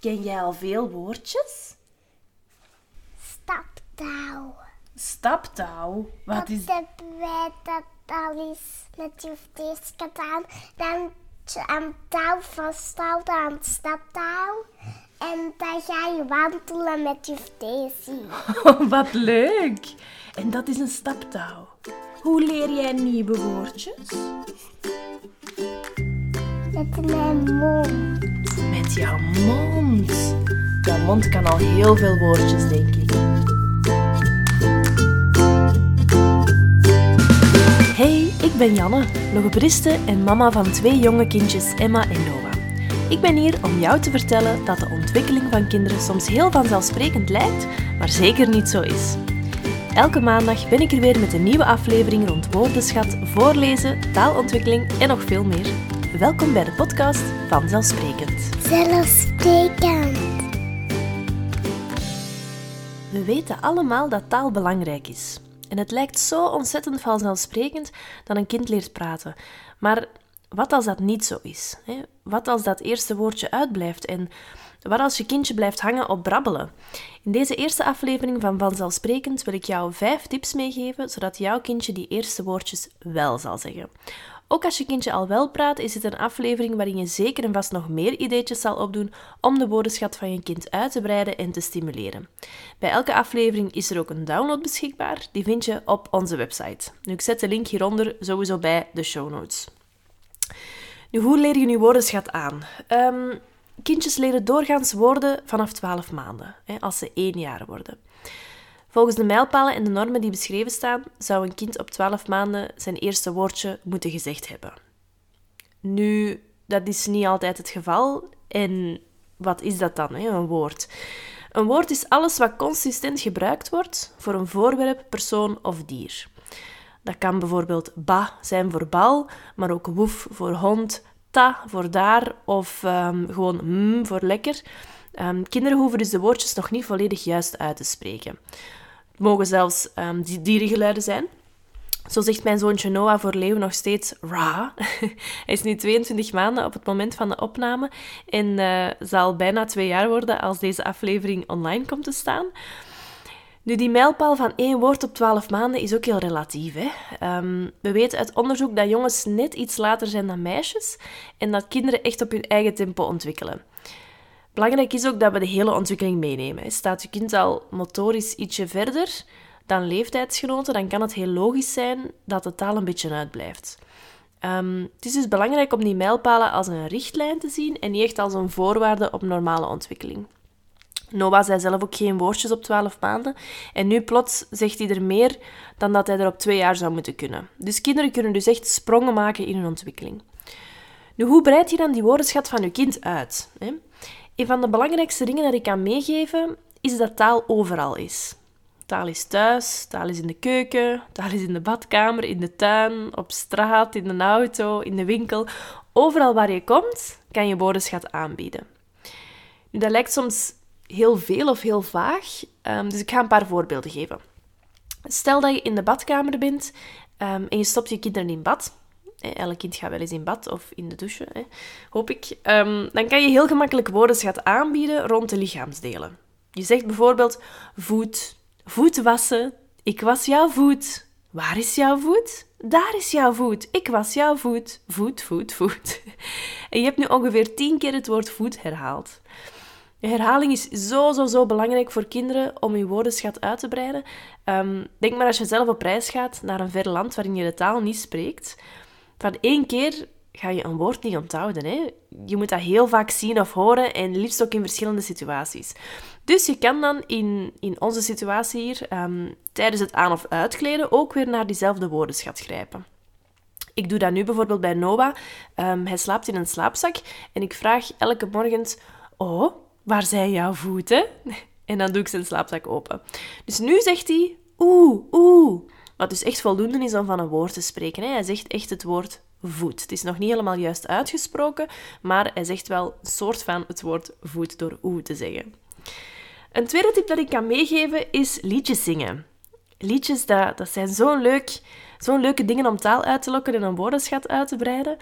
Ken jij al veel woordjes? Staptouw. Staptouw. Wat Dat is... hebben wij dat al eens met juf Dees gedaan. Dan je aan touw vasthouden aan het staptouw. En dan ga je wandelen met juf Daisy. Wat leuk. En dat is een staptouw. Hoe leer jij nieuwe woordjes? Met mijn mond. Met jouw mond. Jouw mond kan al heel veel woordjes, denk ik. Hey, ik ben Janne, logopediste en mama van twee jonge kindjes, Emma en Noah. Ik ben hier om jou te vertellen dat de ontwikkeling van kinderen soms heel vanzelfsprekend lijkt, maar zeker niet zo is. Elke maandag ben ik er weer met een nieuwe aflevering rond woordenschat, voorlezen, taalontwikkeling en nog veel meer. Welkom bij de podcast Vanzelfsprekend. Zelfsprekend. We weten allemaal dat taal belangrijk is. En het lijkt zo ontzettend vanzelfsprekend dat een kind leert praten. Maar wat als dat niet zo is? Wat als dat eerste woordje uitblijft? En wat als je kindje blijft hangen op brabbelen? In deze eerste aflevering van Vanzelfsprekend wil ik jou vijf tips meegeven, zodat jouw kindje die eerste woordjes wel zal zeggen. Ook als je kindje al wel praat, is het een aflevering waarin je zeker en vast nog meer ideetjes zal opdoen om de woordenschat van je kind uit te breiden en te stimuleren. Bij elke aflevering is er ook een download beschikbaar. Die vind je op onze website. Nu, ik zet de link hieronder sowieso bij de show notes. Nu, hoe leer je nu woordenschat aan? Ehm, kindjes leren doorgaans woorden vanaf 12 maanden, hè, als ze 1 jaar worden. Volgens de mijlpalen en de normen die beschreven staan, zou een kind op 12 maanden zijn eerste woordje moeten gezegd hebben. Nu, dat is niet altijd het geval. En wat is dat dan, hè, een woord? Een woord is alles wat consistent gebruikt wordt voor een voorwerp, persoon of dier. Dat kan bijvoorbeeld ba zijn voor bal, maar ook woef voor hond, ta voor daar of ehm, gewoon m voor lekker. Ehm, kinderen hoeven dus de woordjes nog niet volledig juist uit te spreken. Het mogen zelfs um, dierengeluiden zijn. Zo zegt mijn zoontje Noah voor Leeuw nog steeds ra. Hij is nu 22 maanden op het moment van de opname en uh, zal bijna twee jaar worden als deze aflevering online komt te staan. Nu, die mijlpaal van één woord op 12 maanden is ook heel relatief. Hè? Um, we weten uit onderzoek dat jongens net iets later zijn dan meisjes en dat kinderen echt op hun eigen tempo ontwikkelen. Belangrijk is ook dat we de hele ontwikkeling meenemen. Staat je kind al motorisch ietsje verder dan leeftijdsgenoten, dan kan het heel logisch zijn dat de taal een beetje uitblijft. Um, het is dus belangrijk om die mijlpalen als een richtlijn te zien en niet echt als een voorwaarde op normale ontwikkeling. Noah zei zelf ook geen woordjes op 12 maanden. En nu plots zegt hij er meer dan dat hij er op twee jaar zou moeten kunnen. Dus kinderen kunnen dus echt sprongen maken in hun ontwikkeling. Nu, hoe breid je dan die woordenschat van je kind uit? Hè? Een van de belangrijkste dingen dat ik kan meegeven, is dat taal overal is. Taal is thuis, taal is in de keuken, taal is in de badkamer, in de tuin, op straat, in de auto, in de winkel. Overal waar je komt, kan je woordenschat aanbieden. Nu, dat lijkt soms heel veel of heel vaag, um, dus ik ga een paar voorbeelden geven. Stel dat je in de badkamer bent um, en je stopt je kinderen in bad. Elk kind gaat wel eens in bad of in de douche, hè, hoop ik. Um, dan kan je heel gemakkelijk woordenschat aanbieden rond de lichaamsdelen. Je zegt bijvoorbeeld voet, voet wassen, ik was jouw voet. Waar is jouw voet? Daar is jouw voet. Ik was jouw voet. Voet, voet, voet. En je hebt nu ongeveer tien keer het woord voet herhaald. Herhaling is zo, zo, zo belangrijk voor kinderen om je woordenschat uit te breiden. Um, denk maar als je zelf op reis gaat naar een ver land waarin je de taal niet spreekt. Van één keer ga je een woord niet onthouden. Hè? Je moet dat heel vaak zien of horen en liefst ook in verschillende situaties. Dus je kan dan in, in onze situatie hier um, tijdens het aan- of uitkleden ook weer naar diezelfde woordenschat grijpen. Ik doe dat nu bijvoorbeeld bij Noah. Um, hij slaapt in een slaapzak en ik vraag elke morgen... Oh, waar zijn jouw voeten? En dan doe ik zijn slaapzak open. Dus nu zegt hij oeh, oeh. Wat dus echt voldoende is om van een woord te spreken. Hij zegt echt het woord voet. Het is nog niet helemaal juist uitgesproken, maar hij zegt wel een soort van het woord voet door oeh te zeggen. Een tweede tip dat ik kan meegeven is liedjes zingen. Liedjes, dat, dat zijn zo'n leuk, zo'n leuke dingen om taal uit te lokken en een woordenschat uit te breiden.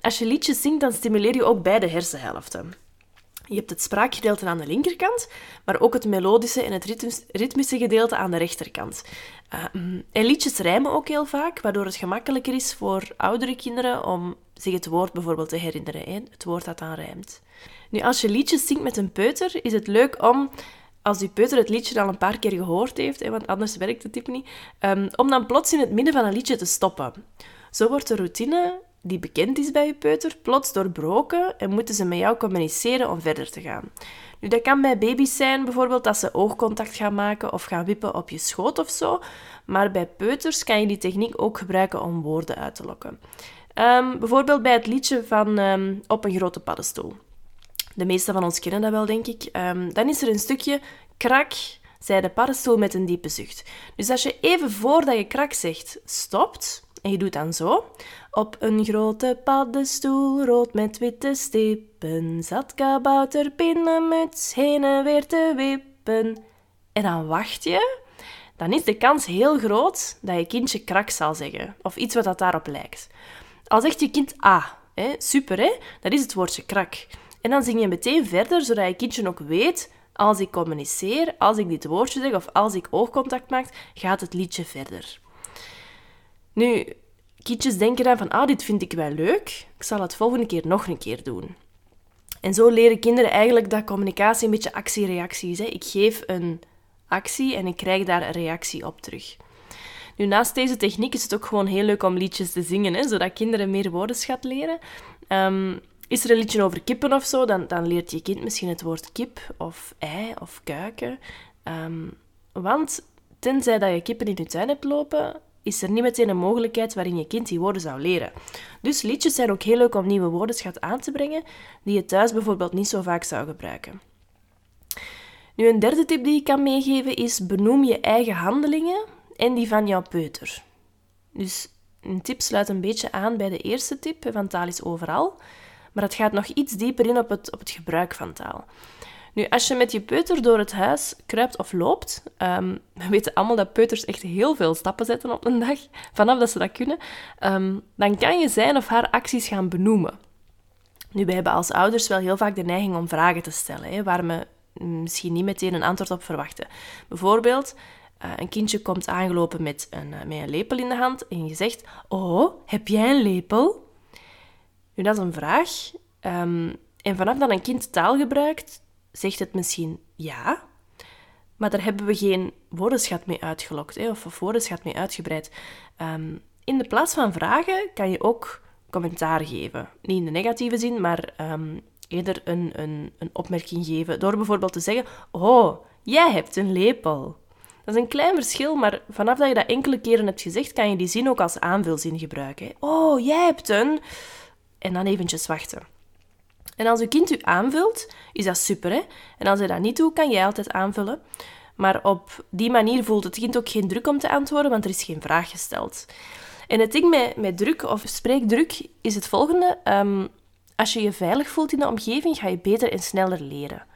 Als je liedjes zingt, dan stimuleer je ook beide hersenhelften. Je hebt het spraakgedeelte aan de linkerkant, maar ook het melodische en het ritmische gedeelte aan de rechterkant. Uh, en liedjes rijmen ook heel vaak, waardoor het gemakkelijker is voor oudere kinderen om zich het woord bijvoorbeeld te herinneren. Het woord dat aan rijmt. Nu, als je liedjes zingt met een peuter, is het leuk om, als die peuter het liedje al een paar keer gehoord heeft, hè, want anders werkt het tip niet, um, om dan plots in het midden van een liedje te stoppen. Zo wordt de routine die bekend is bij je peuter plots doorbroken en moeten ze met jou communiceren om verder te gaan. Nu, dat kan bij baby's zijn, bijvoorbeeld dat ze oogcontact gaan maken of gaan wippen op je schoot of zo. Maar bij peuters kan je die techniek ook gebruiken om woorden uit te lokken. Um, bijvoorbeeld bij het liedje van um, Op een grote paddenstoel. De meeste van ons kennen dat wel, denk ik. Um, dan is er een stukje krak, zei de paddenstoel met een diepe zucht. Dus als je even voordat je krak zegt stopt, en je doet dan zo. Op een grote paddenstoel, rood met witte stippen, zat kabouter pinnenmuts heen en weer te wippen. En dan wacht je, dan is de kans heel groot dat je kindje krak zal zeggen, of iets wat dat daarop lijkt. Al zegt je kind ah, hè, super hè, dat is het woordje krak. En dan zing je meteen verder, zodat je kindje ook weet, als ik communiceer, als ik dit woordje zeg of als ik oogcontact maak, gaat het liedje verder. Nu, kindjes denken dan van, ah, dit vind ik wel leuk, ik zal het volgende keer nog een keer doen. En zo leren kinderen eigenlijk dat communicatie een beetje actie-reactie is. Hè. Ik geef een actie en ik krijg daar een reactie op terug. Nu, naast deze techniek is het ook gewoon heel leuk om liedjes te zingen, hè, zodat kinderen meer woordenschat leren. Um, is er een liedje over kippen of zo, dan, dan leert je kind misschien het woord kip of ei of kuiken. Um, want tenzij dat je kippen in je tuin hebt lopen, is er niet meteen een mogelijkheid waarin je kind die woorden zou leren. Dus liedjes zijn ook heel leuk om nieuwe woordenschat aan te brengen, die je thuis bijvoorbeeld niet zo vaak zou gebruiken. Nu, een derde tip die ik kan meegeven is benoem je eigen handelingen en die van jouw peuter. Dus een tip sluit een beetje aan bij de eerste tip van taal is overal, maar het gaat nog iets dieper in op het, op het gebruik van taal. Nu, als je met je peuter door het huis kruipt of loopt, um, we weten allemaal dat peuters echt heel veel stappen zetten op een dag, vanaf dat ze dat kunnen, um, dan kan je zijn of haar acties gaan benoemen. Nu, wij hebben als ouders wel heel vaak de neiging om vragen te stellen, hè, waar we misschien niet meteen een antwoord op verwachten. Bijvoorbeeld, uh, een kindje komt aangelopen met een, uh, met een lepel in de hand en je zegt, oh, heb jij een lepel? Nu, dat is een vraag. Um, en vanaf dat een kind taal gebruikt, zegt het misschien ja, maar daar hebben we geen woordenschat mee uitgelokt hè, of, woordenschat mee uitgebreid. Um, in de plaats van vragen kan je ook commentaar geven. Niet in de negatieve zin, maar um, eerder een, een, een opmerking geven. Door bijvoorbeeld te zeggen: Oh, jij hebt een lepel. Dat is een klein verschil, maar vanaf dat je dat enkele keren hebt gezegd, kan je die zin ook als aanvulzin gebruiken. Oh, jij hebt een. En dan eventjes wachten. En als je kind u aanvult, is dat super. Hè? En als hij dat niet doet, kan jij altijd aanvullen. Maar op die manier voelt het kind ook geen druk om te antwoorden, want er is geen vraag gesteld. En het ding met, met druk of spreekdruk is het volgende. Um, als je je veilig voelt in de omgeving, ga je beter en sneller leren.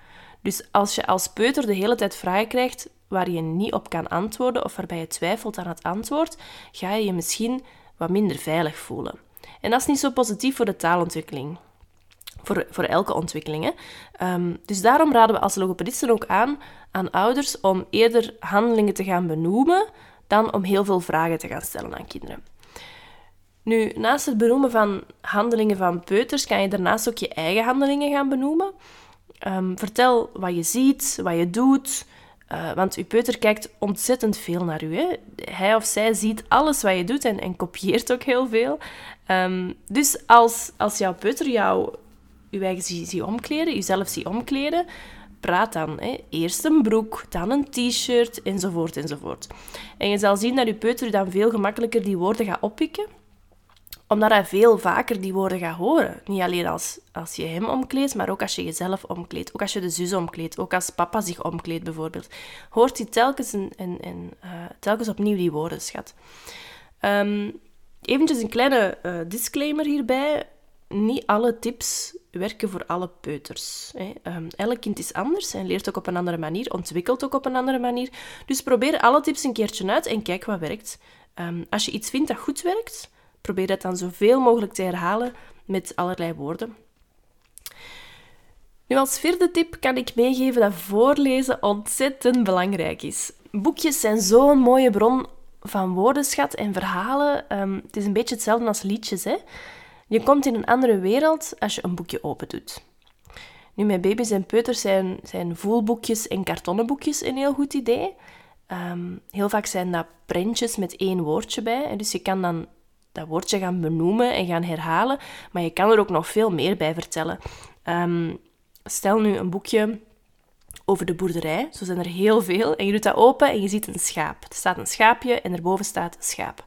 Dus als je als peuter de hele tijd vragen krijgt waar je niet op kan antwoorden of waarbij je twijfelt aan het antwoord, ga je je misschien wat minder veilig voelen. En dat is niet zo positief voor de taalontwikkeling voor, voor elke ontwikkeling. Ehm, dus daarom raden we als logopedisten ook aan aan ouders om eerder handelingen te gaan benoemen dan om heel veel vragen te gaan stellen aan kinderen. Nu, naast het benoemen van handelingen van peuters, kan je daarnaast ook je eigen handelingen gaan benoemen. Ehm, vertel wat je ziet, wat je doet, uh, want uw peuter kijkt ontzettend veel naar u. Hè? Hij of zij ziet alles wat je doet en, en kopieert ook heel veel. Um, dus als, als jouw peuter jou je eigen zie, omkleden, jezelf zie omkleden, praat dan. Hè. Eerst een broek, dan een t-shirt, enzovoort, enzovoort. En je zal zien dat je peuter dan veel gemakkelijker die woorden gaat oppikken, omdat hij veel vaker die woorden gaat horen. Niet alleen als, als je hem omkleedt, maar ook als je jezelf omkleedt. Ook als je de zus omkleedt. Ook als papa zich omkleedt, bijvoorbeeld. Hoort hij telkens, en, en, uh, telkens opnieuw die woordenschat. Um, eventjes een kleine uh, disclaimer hierbij niet alle tips werken voor alle peuters. Hè. Um, elk kind is anders en leert ook op een andere manier, ontwikkelt ook op een andere manier. Dus probeer alle tips een keertje uit en kijk wat werkt. Um, als je iets vindt dat goed werkt, probeer dat dan zoveel mogelijk te herhalen met allerlei woorden. Nu, als vierde tip kan ik meegeven dat voorlezen ontzettend belangrijk is. Boekjes zijn zo'n mooie bron van woordenschat en verhalen. Ehm, het is een beetje hetzelfde als liedjes. Hè? Je komt in een andere wereld als je een boekje open doet. Nu, met baby's en peuters zijn, zijn voelboekjes en kartonnen boekjes een heel goed idee. Ehm, heel vaak zijn dat prentjes met één woordje bij. Dus je kan dan dat woordje gaan benoemen en gaan herhalen, maar je kan er ook nog veel meer bij vertellen. Ehm, stel nu een boekje over de boerderij, zo zijn er heel veel, en je doet dat open en je ziet een schaap. Er staat een schaapje en erboven staat schaap.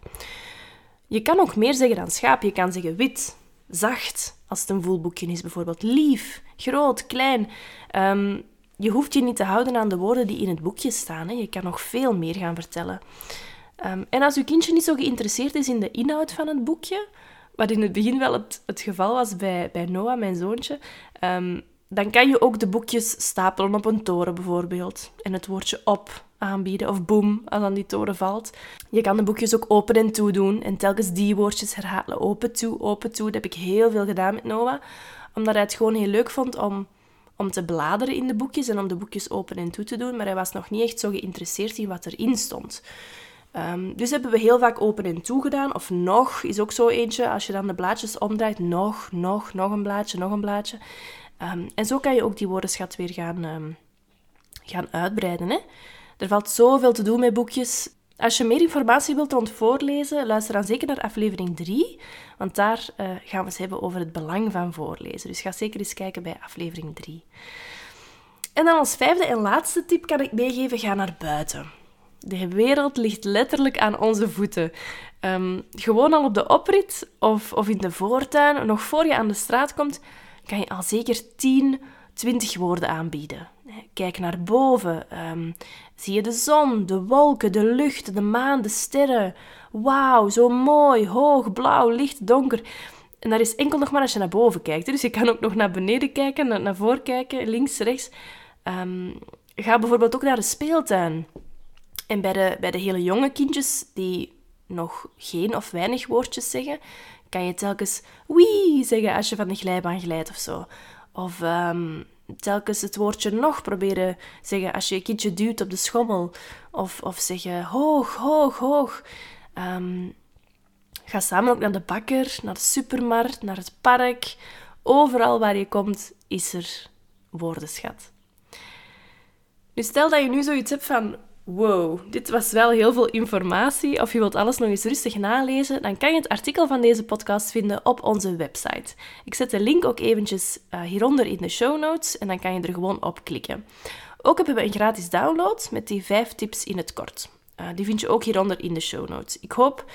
Je kan ook meer zeggen dan schaap. Je kan zeggen wit, zacht, als het een voelboekje is bijvoorbeeld. Lief, groot, klein. Ehm, je hoeft je niet te houden aan de woorden die in het boekje staan. Hè. Je kan nog veel meer gaan vertellen. Ehm, en als uw kindje niet zo geïnteresseerd is in de inhoud van het boekje, wat in het begin wel het, geval was bij, bij Noah, mijn zoontje, ehm, dan kan je ook de boekjes stapelen op een toren bijvoorbeeld. En het woordje op aanbieden of boem als aan die toren valt. Je kan de boekjes ook open en toe doen en telkens die woordjes herhalen. Open toe, open toe. Dat heb ik heel veel gedaan met Noah, omdat hij het gewoon heel leuk vond om, om te bladeren in de boekjes en om de boekjes open en toe te doen. Maar hij was nog niet echt zo geïnteresseerd in wat erin stond. Um, dus hebben we heel vaak open en toe gedaan. Of nog is ook zo eentje. Als je dan de blaadjes omdraait, nog, nog, nog een blaadje, nog een blaadje. Um, en zo kan je ook die woordenschat weer gaan, um, gaan uitbreiden. Hè? Er valt zoveel te doen met boekjes. Als je meer informatie wilt rond voorlezen, luister dan zeker naar aflevering 3. Want daar uh, gaan we eens hebben over het belang van voorlezen. Dus ga zeker eens kijken bij aflevering 3. En dan als vijfde en laatste tip kan ik meegeven: ga naar buiten. De wereld ligt letterlijk aan onze voeten. Um, gewoon al op de oprit of, of in de voortuin, nog voor je aan de straat komt, kan je al zeker 10, 20 woorden aanbieden. Kijk naar boven. Um, zie je de zon, de wolken, de lucht, de maan, de sterren. Wauw, zo mooi, hoog, blauw, licht, donker. En dat is enkel nog maar als je naar boven kijkt. Dus je kan ook nog naar beneden kijken, naar, naar voren kijken, links, rechts. Um, ga bijvoorbeeld ook naar de speeltuin. En bij de, bij de hele jonge kindjes die nog geen of weinig woordjes zeggen, kan je telkens wie zeggen als je van de glijbaan glijdt of zo. Of um, telkens het woordje nog proberen zeggen als je je kindje duwt op de schommel. Of, of zeggen hoog, hoog, hoog. Um, ga samen ook naar de bakker, naar de supermarkt, naar het park. Overal waar je komt is er woordenschat. Nu stel dat je nu zoiets hebt van wow, dit was wel heel veel informatie, of je wilt alles nog eens rustig nalezen, dan kan je het artikel van deze podcast vinden op onze website. Ik zet de link ook eventjes uh, hieronder in de show notes en dan kan je er gewoon op klikken. Ook hebben we een gratis download met die vijf tips in het kort. Uh, die vind je ook hieronder in de show notes. Ik hoop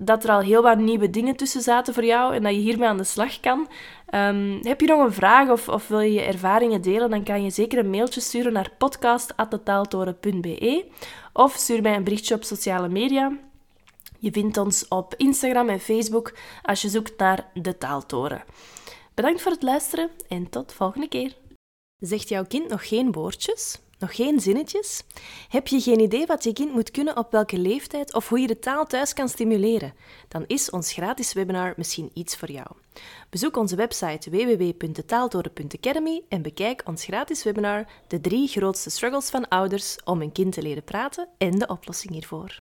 dat er al heel wat nieuwe dingen tussen zaten voor jou en dat je hiermee aan de slag kan. Um, heb je nog een vraag of, of, wil je ervaringen delen, dan kan je zeker een mailtje sturen naar podcast.detaaltoren.be of stuur mij een berichtje op sociale media. Je vindt ons op Instagram en Facebook als je zoekt naar De Taaltoren. Bedankt voor het luisteren en tot volgende keer. Zegt jouw kind nog geen woordjes? Nog geen zinnetjes? Heb je geen idee wat je kind moet kunnen op welke leeftijd of hoe je de taal thuis kan stimuleren? Dan is ons gratis webinar misschien iets voor jou. Bezoek onze website www.detaaltoren.academy en bekijk ons gratis webinar De drie grootste struggles van ouders om een kind te leren praten en de oplossing hiervoor.